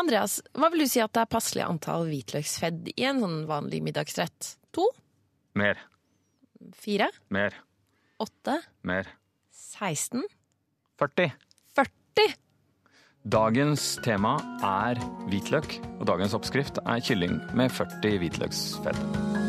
Andreas, hva vil du si at det er passelig antall hvitløksfedd i en sånn vanlig middagsrett? To? Mer. Fire? Mer. Åtte? Mer. 16? 40. 40? Dagens tema er hvitløk, og dagens oppskrift er kylling med 40 hvitløksfedd.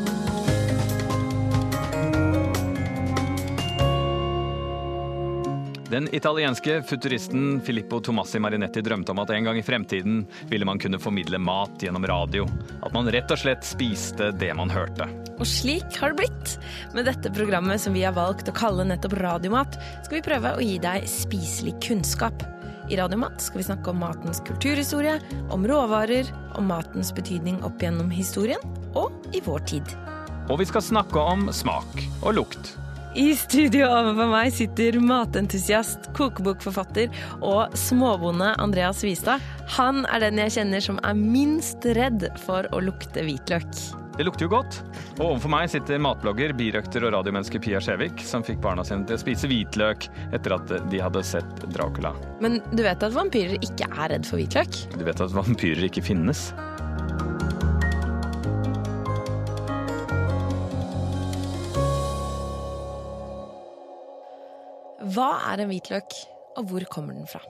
Den italienske futuristen Filippo Tomassi Marinetti drømte om at en gang i fremtiden ville man kunne formidle mat gjennom radio. At man rett og slett spiste det man hørte. Og slik har det blitt. Med dette programmet som vi har valgt å kalle nettopp Radiomat, skal vi prøve å gi deg spiselig kunnskap. I Radiomat skal vi snakke om matens kulturhistorie, om råvarer, om matens betydning opp gjennom historien og i vår tid. Og vi skal snakke om smak og lukt. I studio overfor meg sitter matentusiast, kokebokforfatter og småbonde Andreas Vistad. Han er den jeg kjenner som er minst redd for å lukte hvitløk. Det lukter jo godt. Og overfor meg sitter matblogger, birøkter og radiomenneske Pia Skjevik, som fikk barna sine til å spise hvitløk etter at de hadde sett Dracula. Men du vet at vampyrer ikke er redd for hvitløk? Du vet at vampyrer ikke finnes? Hva er en hvitløk, og hvor kommer den fra?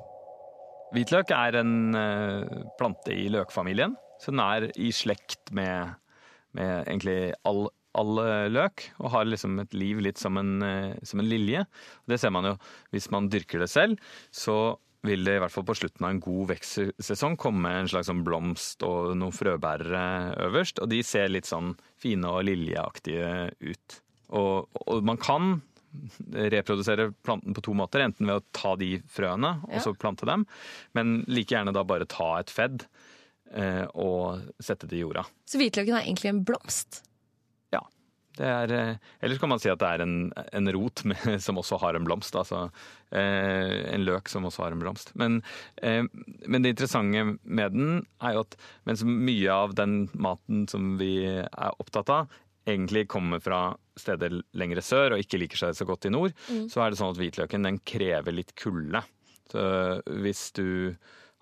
Hvitløk er en eh, plante i løkfamilien, så den er i slekt med, med egentlig all, all eh, løk, og har liksom et liv litt som en, eh, som en lilje. Det ser man jo hvis man dyrker det selv, så vil det i hvert fall på slutten av en god vekstsesong komme en slags sånn blomst og noen frøbærere øverst, og de ser litt sånn fine og liljeaktige ut. Og, og man kan reprodusere planten på to måter. Enten ved å ta de frøene og Ja. så plante dem, men like gjerne da bare ta et fedd eh, og sette det i jorda. Så hvitløken er egentlig en blomst? Ja. Det er, eh, ellers kan man si at det er en, en rot med, som også har en blomst. Altså eh, en løk som også har en blomst. Men, eh, men det interessante med den er jo at mens mye av den maten som vi er opptatt av, egentlig kommer fra steder lengre sør og ikke liker seg så godt i nord, så er det sånn at hvitløken den krever litt kulde. Så hvis du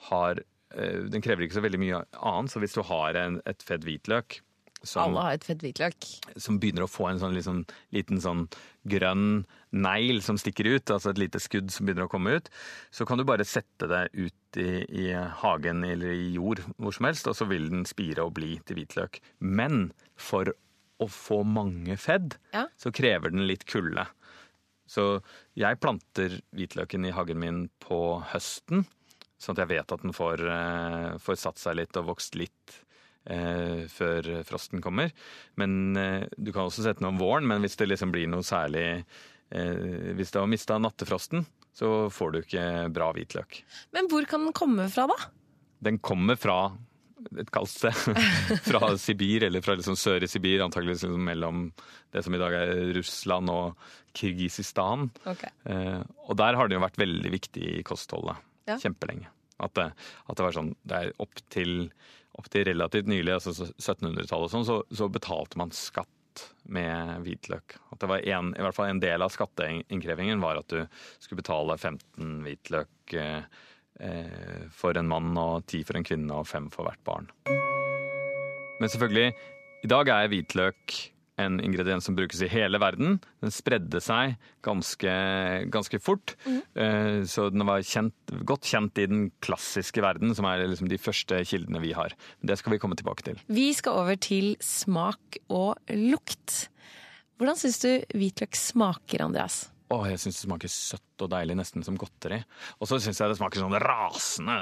har eh, Den krever ikke så veldig mye annet, så hvis du har en, et fedd hvitløk som, Alle har et fett hvitløk. som begynner å få en sånn liksom, liten sånn grønn negl som stikker ut, altså et lite skudd som begynner å komme ut, så kan du bare sette det ut i, i hagen eller i jord hvor som helst, og så vil den spire og bli til hvitløk. Men for å få mange fedd, Ja. så krever den litt kulde. Så jeg planter hvitløken i hagen min på høsten, sånn at jeg vet at den får, eh, får satt seg litt og vokst litt eh, før frosten kommer. Men eh, Du kan også sette den om våren, men hvis det liksom blir noe særlig eh, Hvis det har mista nattefrosten, så får du ikke bra hvitløk. Men hvor kan den komme fra, da? Den kommer fra et kaldt sted. fra Sibir, eller fra liksom sør i Sibir, antakeligvis liksom mellom det som i dag er Russland og Kirgisistan. Eh, og der har det jo vært veldig viktig i kostholdet. Ja. Kjempelenge. At det, at det var sånn Det er opp til, opp til relativt nylig, altså 1700-tallet og sånn, så, så betalte man skatt med hvitløk. At det var en, i hvert fall en del av skatteinnkrevingen var at du skulle betale 15 hvitløk eh, for en mann og ti for en kvinne og fem for hvert barn. Men selvfølgelig, i dag er hvitløk en ingrediens som brukes i hele verden. Den spredde seg ganske, ganske fort. Mm. Så den var kjent, godt kjent i den klassiske verden, som er liksom de første kildene vi har. Det skal vi komme tilbake til. Vi skal over til smak og lukt. Hvordan syns du hvitløk smaker, Andreas? Åh, jeg syns det smaker søtt og deilig, nesten som godteri. Og så syns jeg det smaker sånn rasende.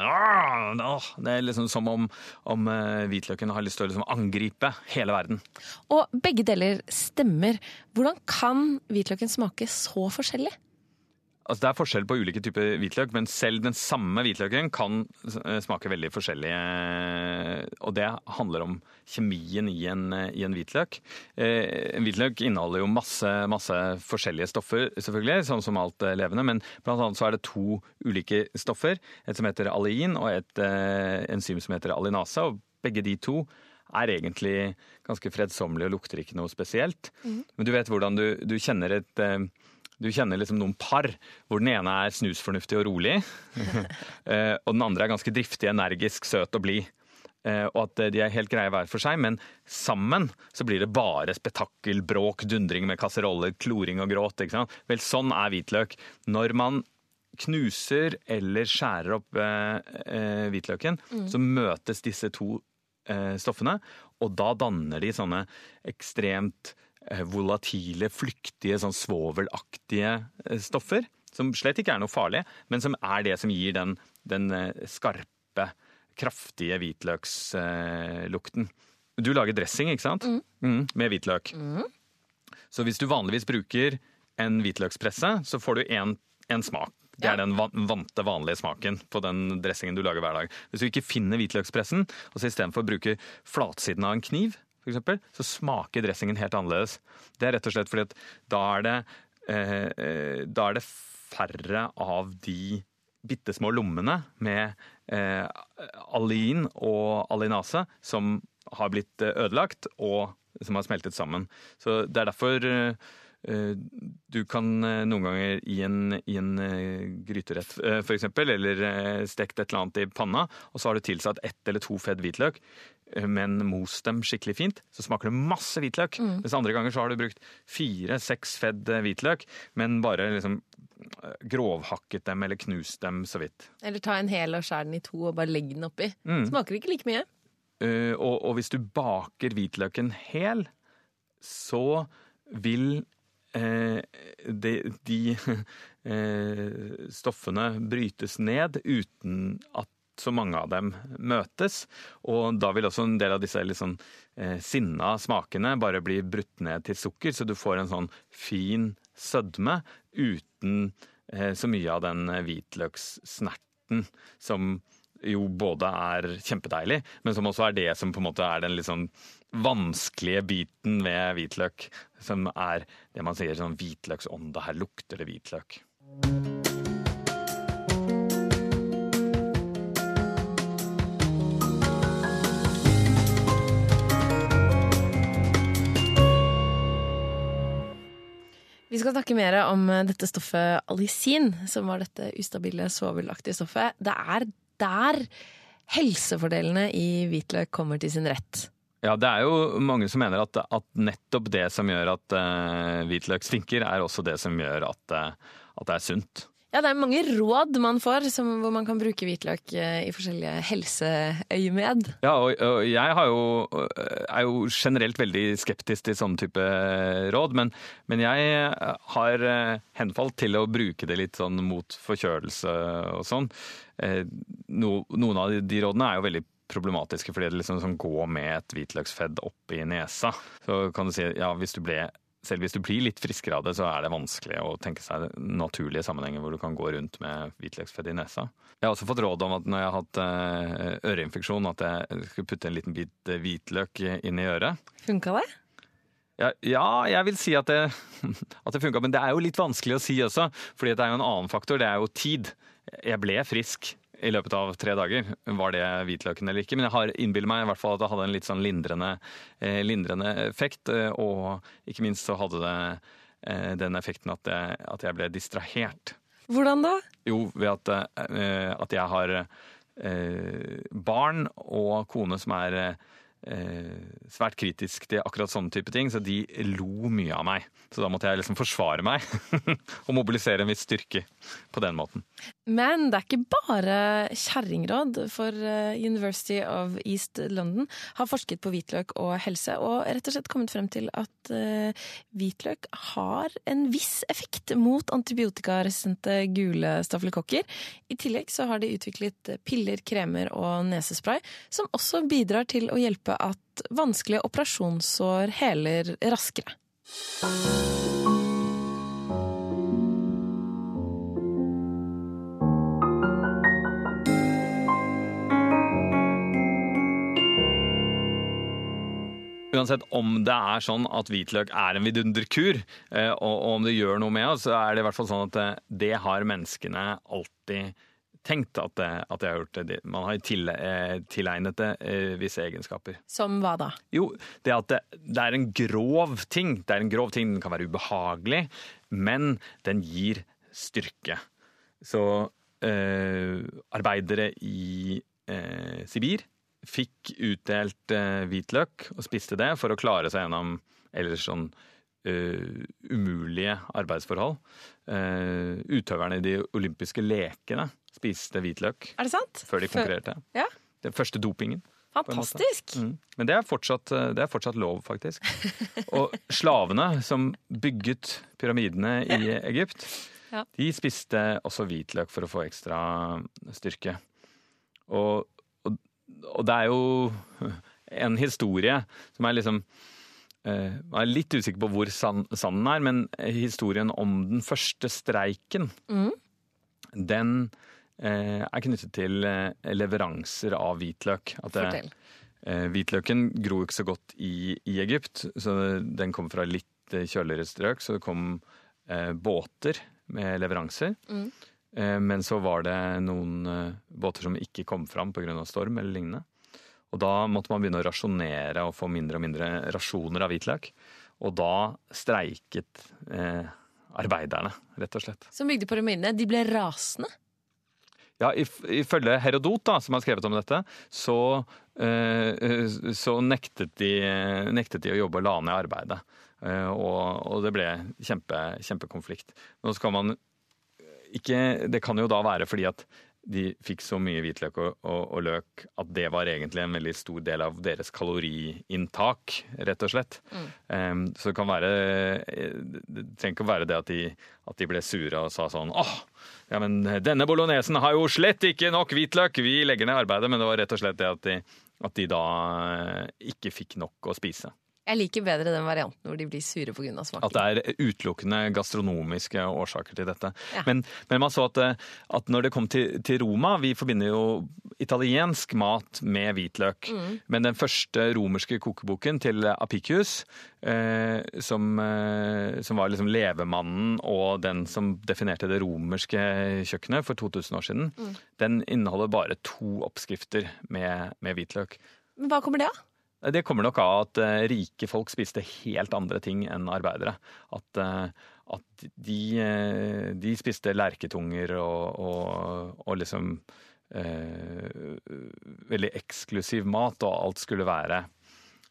Åh, det er liksom som om, om eh, hvitløken har lyst til å liksom angripe hele verden. Og begge deler stemmer. Hvordan kan hvitløken smake så forskjellig? Altså, det er forskjell på ulike typer hvitløk, men selv den samme hvitløken kan eh, smake veldig forskjellig. eh, Og det handler om kjemien i en, i en hvitløk. Eh, En hvitløk inneholder jo masse, masse forskjellige stoffer, selvfølgelig, sånn som alt levende, men blant annet så er det to ulike stoffer. Et som heter alein, og et enzym som heter alinase. og begge de to er egentlig ganske fredsommelige og lukter ikke noe spesielt. Men du vet hvordan du, du kjenner et, du kjenner liksom noen par hvor den ene er snusfornuftig og rolig, eh, og den andre er ganske driftig, energisk, søt og blid. Eh, og at de er helt greie hver for seg, men sammen så blir det bare spetakkel, bråk, dundring med kasseroller, kloring og gråt. Ikke sant? Vel, sånn er hvitløk. Når man knuser eller skjærer opp eh, eh, hvitløken, mm. så møtes disse to eh, stoffene, og da danner de sånne ekstremt Eh, volatile, flyktige, sånn svovelaktige eh, stoffer. Som slett ikke er noe farlig, men som er det som gir den, den eh, skarpe, kraftige hvitløkslukten. Du lager dressing, ikke sant? Mm. Mm, med hvitløk. Mm. Så hvis du vanligvis bruker en hvitløkspresse, så får du én smak. Det er den vante, vanlige smaken på den dressingen du lager hver dag. Hvis du ikke finner hvitløkspressen, og så istedenfor bruker flatsiden av en kniv, f.eks., så smaker dressingen helt annerledes. Det er rett og slett fordi at da er det, eh, eh, da er det færre av de bitte små lommene med eh, alin og alinase som har blitt eh, ødelagt, og som har smeltet sammen. Så det er derfor eh, du kan noen ganger i en, i en gryterett f.eks., eller stekt et eller annet i panna, og så har du tilsatt ett eller to fedd hvitløk. Men mos dem skikkelig fint, så smaker det masse hvitløk. Mm. Mens andre ganger så har du brukt fire-seks fedd eh, hvitløk, men bare liksom eh, grovhakket dem eller knust dem så vidt. Eller ta en hel og skjær den i to og bare legg den oppi. Mm. Smaker ikke like mye. Uh, og, og, hvis du baker hvitløken hel, så vil uh, de, de uh, stoffene brytes ned uten at så mange av dem møtes. Og da vil også en del av disse litt sånn eh, sinna smakene bare bli brutt ned til sukker, så du får en sånn fin sødme uten eh, så mye av den hvitløkssnerten som jo både er kjempedeilig, men som også er det som på en måte er den litt sånn vanskelige biten ved hvitløk. Som er det man sier sånn hvitløksånde. Her lukter det hvitløk. Vi skal snakke mer om eh, dette stoffet alisin, som var dette ustabile, svovelaktige stoffet. Det er der helsefordelene i hvitløk kommer til sin rett. Ja, det er jo mange som mener at, at nettopp det som gjør at uh, hvitløk stinker, er også det som gjør at, uh, at det er sunt. Ja, det er mange råd man får som, hvor man kan bruke hvitløk eh, i forskjellige helseøyemed. Ja, og, og jeg jo, eh, er jo generelt veldig skeptisk til sånne type råd, men, men, jeg har eh, henfalt til å bruke det litt sånn mot forkjølelse og sånn. No, noen av de rådene er jo veldig problematiske fordi det liksom sånn går med et hvitløksfedd i nesa. Så kan du si ja, hvis du ble selv hvis du blir litt friskere av det, så er det vanskelig å tenke seg naturlige sammenhenger hvor du kan gå rundt med hvitløksfett i nesa. Jeg har også fått råd om at når jeg har hatt eh, øreinfeksjon, at jeg skulle putte en liten bit eh, hvitløk inn i øret. Funka det? Ja, ja, jeg vil si at det, at det funka, men det er jo litt vanskelig å si også. fordi det er jo en annen faktor, det er jo tid. Jeg ble frisk i løpet av tre dager. Var det hvitløken eller ikke? Men jeg har innbiller meg i hvert fall at det hadde en litt sånn lindrende, eh, lindrende effekt. Eh, og ikke minst så hadde det eh, den effekten at jeg, at jeg, ble distrahert. Hvordan da? Jo, ved at, at jeg har eh, barn og kone som er svært kritisk til akkurat sånne type ting, så de lo mye av meg. Så da måtte jeg liksom forsvare meg og mobilisere en viss styrke på den måten. Men det er ikke bare kjerringråd, for eh, University of East London har forsket på hvitløk og helse, og rett og slett kommet frem til at uh, hvitløk har en viss effekt mot antibiotikaresistente gule stafylokokker. I tillegg så har de utviklet piller, kremer og nesespray som også bidrar til å hjelpe at vanskelige operasjonssår heler raskere. Uansett om det er sånn at hvitløk er en vidunderkur, og om det gjør noe med oss, så er det i hvert fall sånn at det har menneskene alltid tenkt at at jeg har gjort det. Man har til, eh, tilegnet det eh, visse egenskaper. Som hva da? Jo, det at det, det, er en grov ting. Det er en grov ting, Den kan være ubehagelig, men den gir styrke. Så eh, arbeidere i eh, Sibir fikk utdelt eh, hvitløk og spiste det for å klare seg gjennom ellers sånn uh, umulige arbeidsforhold. Uh, utøverne i de olympiske lekene spiste hvitløk Er det sant? før de konkurrerte. Ja. Den første dopingen. Fantastisk! Mm. Men det er, fortsatt, det er, fortsatt, lov, faktisk. Og slavene som bygget pyramidene i Egypt, ja. de spiste også hvitløk for å få ekstra styrke. Og, og, og det er jo en historie som er liksom Eh, jeg er litt usikker på hvor sann den er, men historien om den første streiken, mm. den eh, er knyttet til eh, leveranser av hvitløk. At det, hvitløken gror ikke så godt i, i, Egypt, så den kom fra litt kjøligere strøk. Så det kom båter med leveranser. Mm. men så var det noen båter som ikke kom fram pga. storm eller lignende. Og da måtte man begynne å rasjonere og få mindre og mindre rasjoner av hvitløk. Og da streiket eh, arbeiderne, rett og slett. Som bygde pyramidene, de ble rasende? Ja, ifølge Herodot, da, som har skrevet om dette, så, eh, så nektet, de, nektet, de, å jobbe og la ned arbeidet. Eh, og, og, det ble kjempe, kjempekonflikt. Nå skal man ikke Det kan jo da være fordi at de fikk så mye hvitløk og, og, og, løk at det var egentlig en veldig stor del av deres kaloriinntak, rett og slett. Mm. Um, så det kan være Det trenger ikke å være det at de, at de ble sure og sa sånn åh, ja, men denne bolognesen har jo slett ikke nok hvitløk, vi legger ned arbeidet. Men det var rett og slett det at de, at de da eh, ikke fikk nok å spise. Jeg liker bedre den varianten hvor de blir sure pga. smaken. At det er utelukkende gastronomiske årsaker til dette. Ja. Men, men, man så at, eh, at, når det kom til, til, Roma Vi forbinder jo italiensk mat med hvitløk. Mm. Men den første romerske kokeboken til Apicius, eh, som, eh, som, var liksom levemannen og den som definerte det romerske kjøkkenet for 2000 år siden, mm. den inneholder bare to oppskrifter med, med hvitløk. Men hva kommer det av? Det kommer nok av at uh, rike folk spiste helt andre ting enn arbeidere. At, uh, at de, de, spiste lerketunger og, og, og liksom Veldig eksklusiv mat, og alt skulle være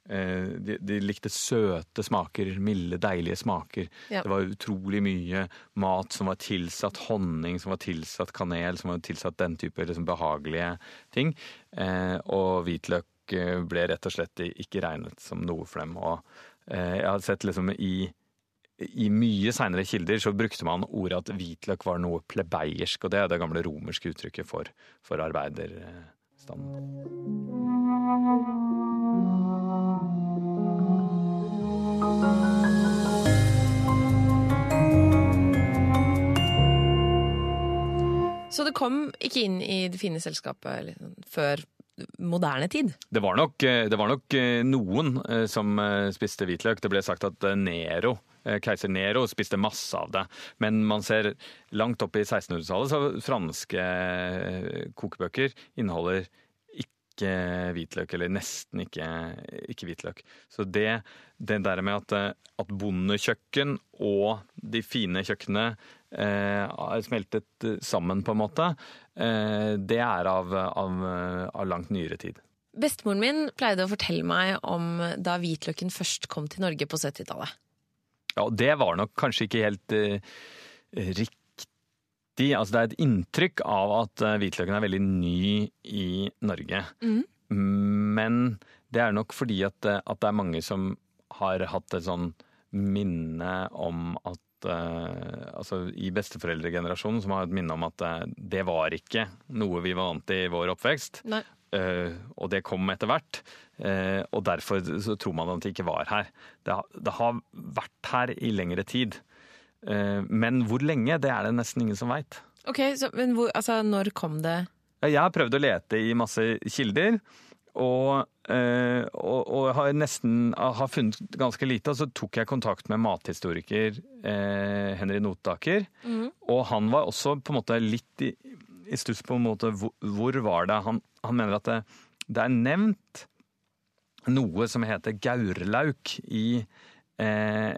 de, de, likte søte smaker, milde, deilige smaker. Ja. Det var utrolig mye mat som var tilsatt honning, som var tilsatt kanel, som var tilsatt den type liksom, behagelige ting. og hvitløk ble rett og slett ikke regnet som noe for dem. Og eh, jeg har sett liksom i, i mye seinere kilder så brukte man ordet at hvitløk var noe plebeiersk, og det er det gamle romerske uttrykket for, for arbeiderstanden. Så det kom ikke inn i det fine selskapet liksom, før moderne tid? Det var nok, eh, det var nok eh, noen eh, som spiste hvitløk. Det ble sagt at Nero Keiser Nero spiste masse av det. Men man ser langt opp i 1600-tallet så franske kokebøker inneholder ikke hvitløk, eller nesten ikke, ikke hvitløk. Så det, det der med at, at bondekjøkken og de fine kjøkkenene eh, smeltet sammen, på en måte, eh, det er av, av, av langt nyere tid. Bestemoren min pleide å fortelle meg om da hvitløken først kom til Norge på 70-tallet. Ja, det var nok kanskje ikke helt eh, riktig. Altså, det er et inntrykk av at uh, hvitløken er veldig ny i Norge. Mm. Men det er nok fordi at, at, det er mange som har hatt et sånn minne om at uh, altså i besteforeldregenerasjonen som har et minne om at uh, det var ikke noe vi var vant til i vår oppvekst. Uh, og det kom etter hvert. og derfor så tror man at det ikke var her. Det, det har vært her i lengre tid. Men hvor lenge, det er det nesten ingen som veit. Ok, Men hvor, altså, når kom det? Jeg har prøvd å lete i masse kilder. Og, øh, og, og, har nesten har funnet ganske lite. Og så tok jeg kontakt med mathistoriker eh, Henry Notaker. Mm. Og han var også på en måte litt i stuss på en måte hvor, hvor var det han, han mener at det, det, er nevnt noe som heter gaurlauk i eh,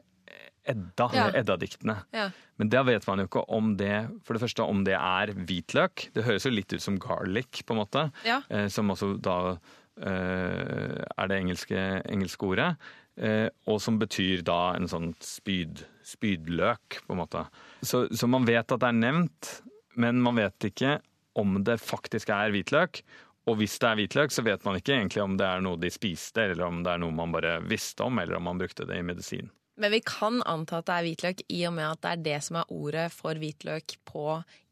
Edda, Ja. Edda-diktene. Ja. Men da vet man jo ikke om det for det første om det er hvitløk. Det høres jo litt ut som garlic, på en måte. Ja. Eh, som også da eh, er det engelske, engelske ordet. Eh, og som betyr da en sånn spyd, spydløk, på en måte. Så, så man vet at det er nevnt, men man vet ikke om det faktisk er hvitløk. Og hvis det er hvitløk, så vet man ikke egentlig om det er noe de spiste, eller om det er noe man bare visste om, eller om man brukte det i medisin. Men vi kan anta at det er hvitløk, i og med at det er det som er ordet for hvitløk på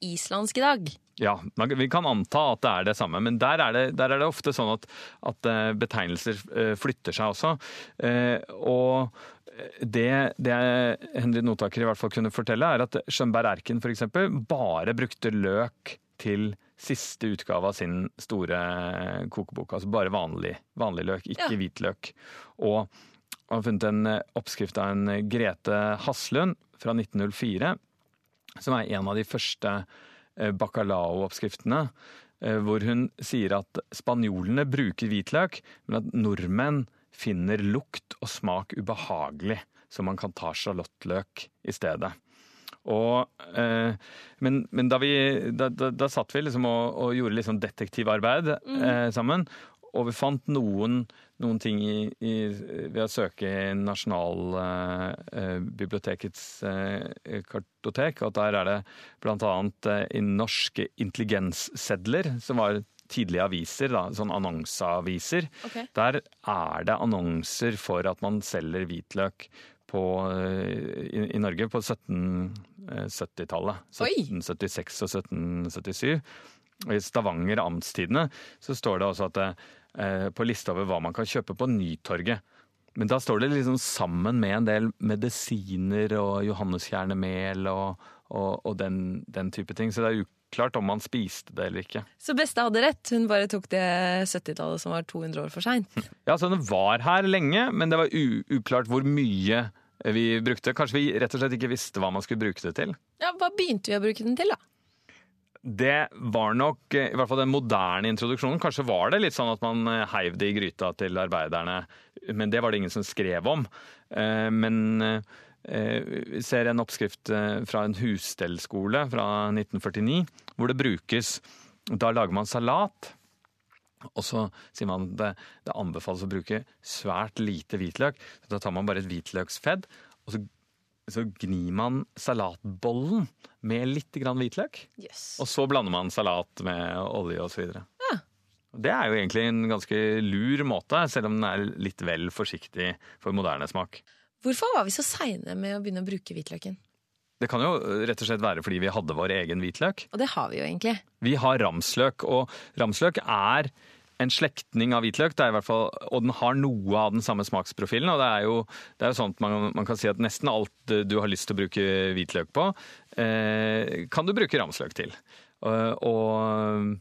islandsk i dag. Ja, vi kan anta at det er det samme, men der er det, der er det ofte sånn at, at eh, betegnelser eh, flytter seg også. Eh, Og det, det Henry Notaker i hvert fall kunne fortelle, er at Schönberg Erken f.eks. bare brukte løk til siste utgave av sin store kokebok. Altså bare vanlig, vanlig løk, ikke Ja. hvitløk. Og han har funnet en eh, oppskrift av en Grete Haslund fra 1904, som er en av de første eh, bacalao-oppskriftene, eh, hvor hun sier at spanjolene bruker hvitløk, men at nordmenn finner lukt og smak ubehagelig, så man kan ta sjalottløk i stedet. Og, eh, men men da, vi, da, da, da satt vi liksom og, og gjorde sånn detektivarbeid eh, sammen. Og vi fant noen, noen ting i, i, ved å søke i Nasjonalbibliotekets eh, kartotek. Og der er det bl.a. Eh, i norske intelligenssedler, som var tidlige aviser, da, sånn annonseaviser. Okay. Der er det annonser for at man selger hvitløk på, eh, i, i Norge på 1770-tallet. 1776 og 1777. Og I Stavanger Amtstidene så står det også at eh, på lista over hva man kan kjøpe på Nytorget. Men da står det liksom sammen med en del medisiner og johanneskjernemel og, og, og den, den type ting. Så det er uklart om man spiste det eller ikke. Så beste hadde rett, hun bare tok det 70-tallet som var 200 år for seint. Ja, så den var her lenge, men det var uklart hvor mye vi brukte. Kanskje vi rett og slett ikke visste hva man skulle bruke det til. Ja, hva begynte vi å bruke den til, da? Det var nok, eh, i hvert fall den moderne introduksjonen, kanskje var det litt sånn at man eh, heiv det i gryta til arbeiderne, men det var det ingen som skrev om. Eh, Men vi ser en oppskrift fra en husstellskole fra 1949, hvor det brukes Da lager man salat. Og så sier man det, det anbefales å bruke svært lite hvitløk. Så da tar man bare et hvitløksfedd, og så, så gnir man salatbollen med litt grann hvitløk. Yes. Og så blander man salat med olje osv. Ja. Det er jo egentlig en ganske lur måte, selv om den er litt vel forsiktig for moderne smak. Hvorfor var vi så seine med å begynne å bruke hvitløken? Det kan jo rett og slett være fordi vi hadde vår egen hvitløk. Og det har vi jo egentlig. Vi har ramsløk, og ramsløk er en slektning av hvitløk, det er i hvert fall, og den har noe av den samme smaksprofilen. og Det er jo, det er jo sånn at man, man kan si at nesten alt du har lyst til å bruke hvitløk på, eh, kan du bruke ramsløk til. Og, og,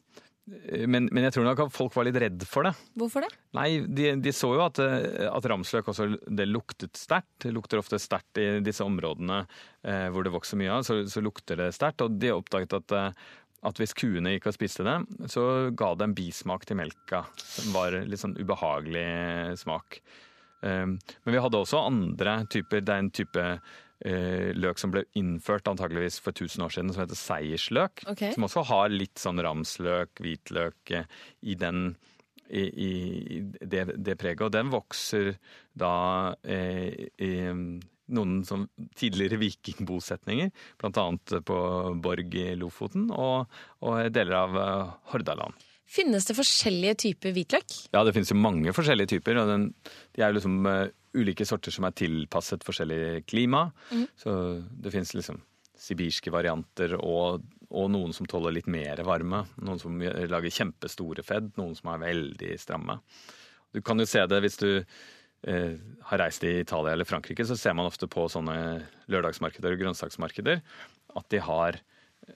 men, men jeg tror nok at folk var litt redd for det. Hvorfor det? Nei, de, de så jo at, eh, at ramsløk også det luktet sterkt. Det lukter ofte sterkt i disse områdene eh, hvor det vokser mye av, så, så lukter det sterkt. Og de oppdaget at, eh, at hvis kuene gikk og spiste det, så ga det en bismak til melka. Som var litt sånn ubehagelig smak. Eh, men vi hadde også andre typer. Det er en type eh, løk som ble innført antageligvis for 1000 år siden, som heter seiersløk. Okay. Som også har litt sånn ramsløk, hvitløk eh, i den i, i i det, det preget. Og den vokser da eh, i noen som tidligere vikingbosetninger, bl.a. på Borg i Lofoten og, og deler av eh, Hordaland. Finnes det forskjellige typer hvitløk? Ja, det finnes jo mange forskjellige typer. og den, De er jo liksom uh, ulike sorter som er tilpasset forskjellig klima. Så det finnes liksom sibirske varianter og, og noen som tåler litt mer varme. Noen som lager kjempestore fedd, noen som er veldig stramme. Du kan jo se det hvis du eh, har reist i Italia eller Frankrike, så ser man ofte på sånne lørdagsmarkeder og grønnsaksmarkeder at de har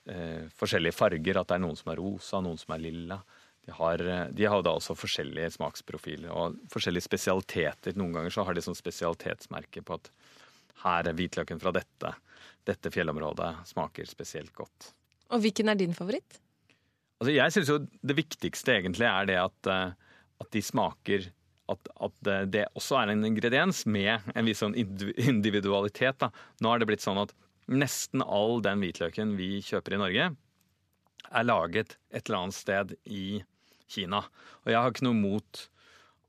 eh, forskjellige farger. At det er noen som er rosa, noen som er lilla. De har, eh, de har da også forskjellige smaksprofiler og forskjellige spesialiteter. Noen ganger så har de sånn spesialitetsmerke på at her er hvitløken fra dette. Dette fjellområdet smaker spesielt godt. Og hvilken er din favoritt? Altså, jeg syns jo det viktigste egentlig er det at, eh, at de smaker at, at, det også er en ingrediens med en viss sånn individualitet. Da. Nå har det blitt sånn at nesten all den hvitløken vi kjøper i Norge, er laget et eller annet sted i Kina. Og jeg har ikke noe mot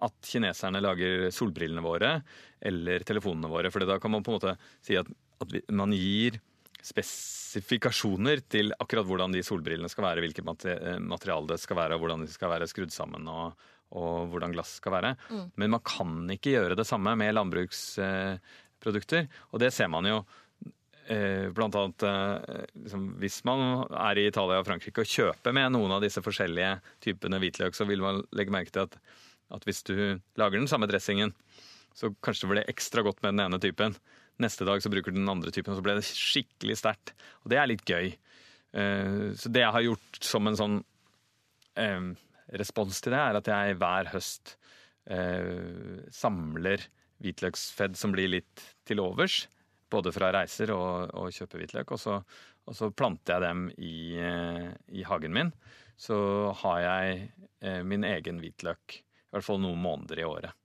at kineserne lager solbrillene våre eller telefonene våre. For da kan man på en måte si at, at man gir spesifikasjoner til akkurat hvordan de solbrillene skal være, hvilket materiale det skal være, og hvordan de skal være skrudd sammen. og, og hvordan glass skal være. Mm. Men man kan ikke gjøre det samme med landbruksprodukter. Og det ser man jo eh, blant annet eh, liksom, Hvis man er i Italia og Frankrike og kjøper med noen av disse forskjellige typene hvitløk, så vil man legge merke til at, at hvis du lager den samme dressingen, så kanskje det blir ekstra godt med den ene typen. Neste dag så bruker du den andre typen, og så ble det skikkelig sterkt. Og det er litt gøy. Uh, så det jeg har gjort som en sånn respons til det, er at jeg hver høst eh, samler hvitløksfedd som blir litt til overs. Både fra reiser og, og kjøper hvitløk. Og så, og så, planter jeg dem i, i, hagen min. Så har jeg min egen hvitløk i hvert fall noen måneder i året.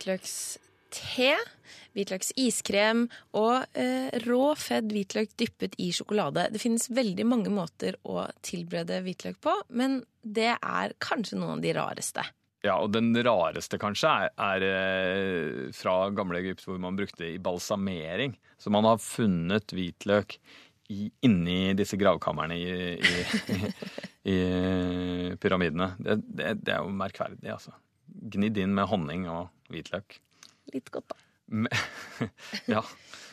Hvitløkste, hvitløksiskrem og eh, rå, fedd hvitløk dyppet i sjokolade. Det finnes veldig mange måter å tilberede hvitløk på, men det er kanskje noen av de rareste. Ja, og den rareste kanskje er, er eh, fra gamle Egypt, hvor man brukte i balsamering. Så man har funnet hvitløk i, inni disse gravkamrene i, i, i, pyramidene. Det, det, det, er jo merkverdig, altså. Gnidd inn med honning og hvitløk. Litt godt, da. ja.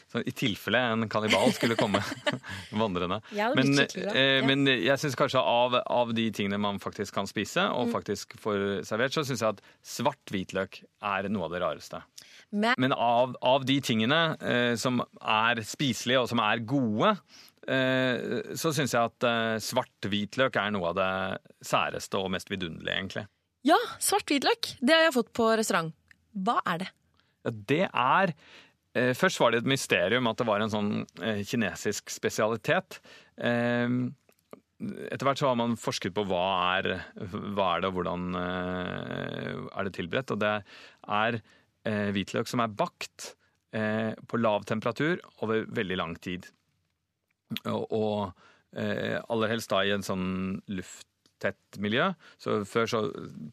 Så I tilfelle en kannibal skulle komme vandrende. Ja, men, eh, ja. men, jeg syns kanskje av, av, de tingene man faktisk kan spise, og mm. faktisk får servert, så syns jeg at svart hvitløk er noe av det rareste. Men, men av, av, de tingene eh, som er spiselige og som er gode, eh, så syns jeg at eh, svart hvitløk er noe av det særeste og mest vidunderlige, egentlig. Ja, svart hvitløk. Det har jeg fått på restaurant. Hva er det? Ja, det er eh, Først var det et mysterium at det var en sånn eh, kinesisk spesialitet. Eh, etter hvert så har man forsket på hva er, hva er det, og hvordan eh, er det tilberedt. Og det er eh, hvitløk som er bakt eh, på lav temperatur over veldig lang tid. Og, og aller helst da i en sånn luft tett miljø. Så før så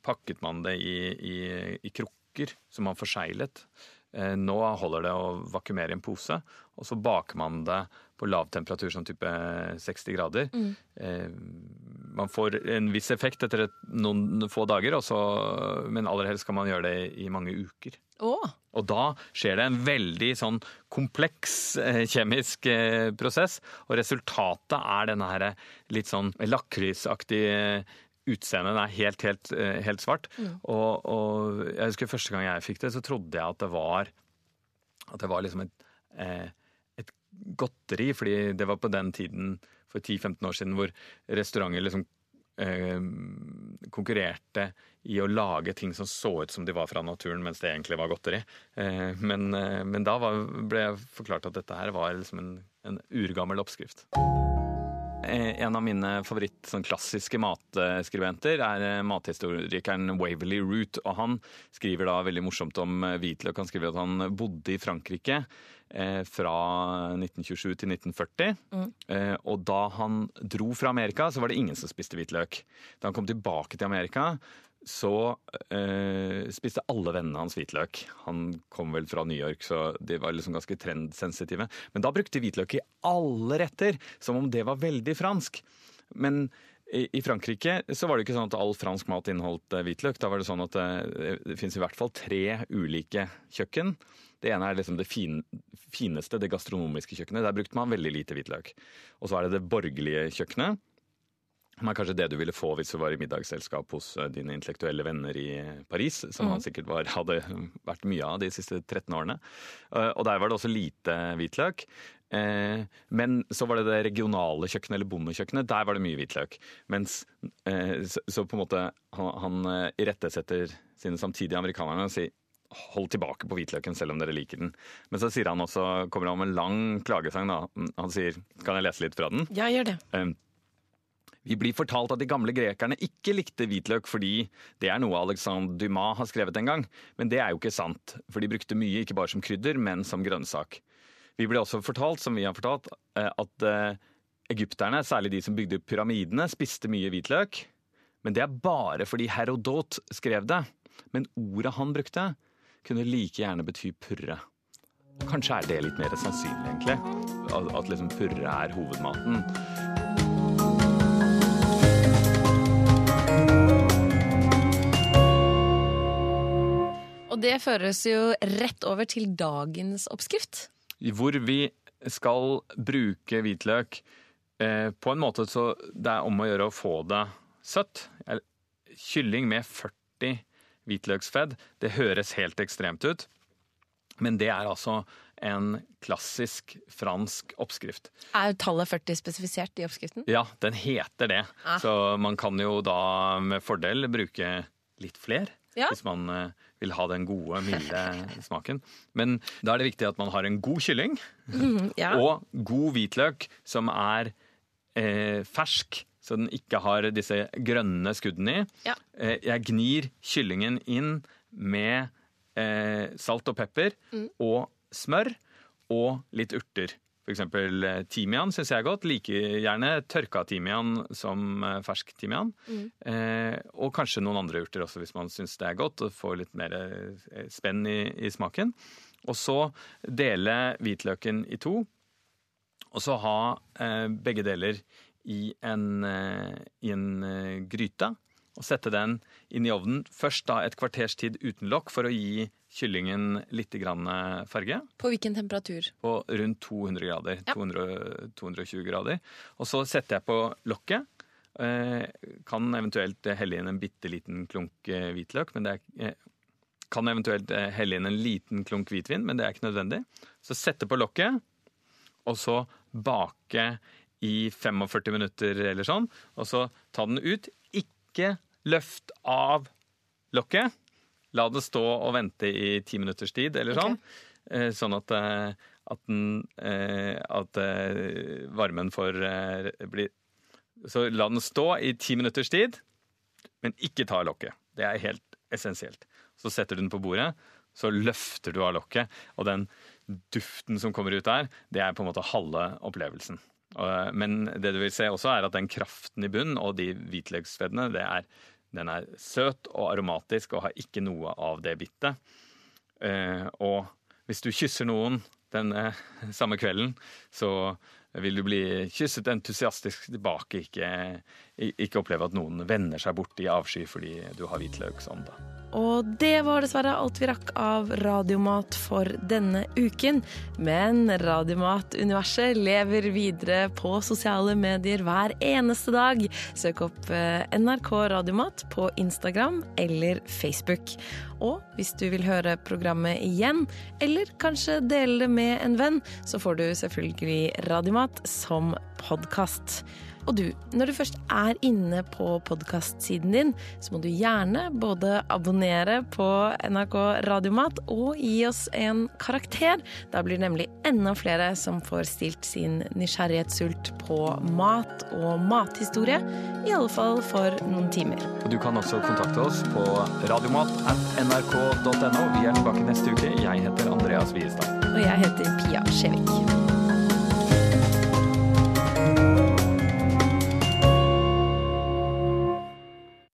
pakket man det i, i, i krukker som man forseglet. Eh, nå holder det å vakuumere i en pose, og så baker man det på lav temperatur, sånn type 60 grader. Mm. Eh, man får en viss effekt etter noen få dager, også, men aller helst kan man gjøre det i mange uker. Oh. Og da skjer det en veldig sånn kompleks eh, kjemisk eh, prosess, og resultatet er denne her litt sånn lakrisaktige utseendet er helt, helt, eh, helt svart. Mm. Og, og, jeg husker første gang jeg fikk det, så trodde jeg at det var, at det var liksom et, eh, et godteri, fordi det var på den tiden for 10-15 år siden hvor restauranter liksom eh, konkurrerte i å lage ting som så ut som de var fra naturen, mens det egentlig var godteri. Eh, men, eh, men, da var, ble jeg forklart at dette her var liksom en, en urgammel oppskrift. Eh, en av mine favoritt sånn klassiske matskribenter er eh, mathistorikeren Waverly Root. og Han skriver da veldig morsomt om eh, hvitløk. Han skriver at han bodde i Frankrike eh, fra 1927 til 1940. Mm. Eh, og da han dro fra Amerika, så var det ingen som spiste hvitløk. Da han kom tilbake til Amerika, så eh, spiste alle vennene hans hvitløk. Han kom vel fra New York, så de var liksom ganske trendsensitive. Men da brukte hvitløk i alle retter, som om det var veldig fransk. Men i, i Frankrike så var det ikke sånn at all fransk mat inneholdt eh, hvitløk. Da var det sånn at det, eh, det finnes i hvert fall tre ulike kjøkken. Det ene er liksom det fin, fineste, det gastronomiske kjøkkenet. Der brukte man veldig lite hvitløk. Og så er det det borgerlige kjøkkenet som er kanskje det du ville få hvis du var i middagsselskap hos eh, dine intellektuelle venner i Paris, som han sikkert var, hadde vært mye av de siste 13 årene. Eh, og der var det også lite hvitløk. Eh, men så var det det regionale kjøkkenet, eller bondekjøkkenet. Der var det mye hvitløk. Mens så, på en måte han, irettesetter sine samtidige amerikanerne og sier hold tilbake på hvitløken selv om dere liker den. Men så sier han også, kommer han med en lang klagesang. da. Han sier Kan jeg lese litt fra den? Ja, gjør det. Vi blir fortalt at de gamle grekerne ikke likte hvitløk fordi det er noe Alexandre Dumas har skrevet en gang. Men det er jo ikke sant, for de brukte mye ikke bare som krydder, men som grønnsak. Vi blir også fortalt, som vi har fortalt, eh, at eh, egypterne, særlig de som bygde pyramidene, spiste mye hvitløk. Men det er bare fordi Herodot skrev det. Men ordet han brukte, kunne like gjerne bety purre. Kanskje er det litt mer sannsynlig, egentlig. At, liksom purre er hovedmaten. Og det føres jo rett over til dagens oppskrift. Hvor vi skal bruke hvitløk eh, på en måte så det er om å gjøre å få det søtt. Kylling med 40 hvitløksfedd, det høres helt ekstremt ut. Men det er altså en klassisk fransk oppskrift. Er tallet 40 spesifisert i oppskriften? Ja, den heter det. Ah. Så man kan jo da med fordel bruke litt fler. Ja. Hvis man eh, vil ha den gode, milde smaken. Men da er det viktig at man har en god kylling mm, ja. og god hvitløk som er eh, fersk, så den ikke har disse grønne skuddene i. Ja. Eh, jeg gnir kyllingen inn med eh, salt og pepper mm. og smør og litt urter. F.eks. Eh, timian syns jeg er godt. Like gjerne tørka timian som eh, fersk timian. Mm. Eh, og kanskje noen andre urter også, hvis man syns det er godt. Og får litt mer eh, spenn i, i, smaken. Og så dele hvitløken i to. Og så ha eh, begge deler i en, eh, i en gryte. Og sette den inn i ovnen. Først da et kvarters tid uten lokk for å gi kyllingen litt farge. På hvilken temperatur? På rundt 200 grader. Ja. 200, 220 grader. Og så setter jeg på lokket. Eh, kan eventuelt helle inn en bitte liten klunk eh, hvitløk, men det er eh, kan eventuelt helle inn en liten klunk hvitvin, men det er ikke nødvendig. Så sette på lokket, og så bake i 45 minutter eller sånn. Og så ta den ut. Ikke løft av lokket. La det stå og vente i ti minutters tid, eller sånn. Okay. Sånn at, eh, at, den, eh, at varmen får bli Så la den stå i ti minutters tid, men ikke ta lokket. Det er helt essensielt. Så setter du den på bordet, så løfter du av lokket, og den duften som kommer ut der, det er på en måte halve opplevelsen. Men det du vil se også, er at den kraften i bunnen og de hvitløksfeddene, den er søt og aromatisk og har ikke noe av det bittet. Eh, og hvis du kysser noen den samme kvelden, så vil du bli kysset entusiastisk tilbake. Ikke, ikke oppleve at noen vender seg bort i avsky fordi du har hvitløksånde. Og det var dessverre alt vi rakk av Radiomat for denne uken. Men Radiomat-universet lever videre på sosiale medier hver eneste dag. Søk opp eh, NRK Radiomat på Instagram eller Facebook. Og hvis du vil høre programmet igjen, eller kanskje dele det med en venn, så får du selvfølgelig Radiomat som podkast. Og du, når du først er inne på podkastsiden din, så må du gjerne både abonnere på NRK Radiomat og gi oss en karakter. Da blir det nemlig enda flere som får stilt sin nysgjerrighetssult på mat og mathistorie. I alle fall for noen timer. Og du kan også kontakte oss på radiomat.nrk.no. Vi er tilbake neste uke. Jeg heter Andreas Wiestad. Og jeg heter Pia Skjevik.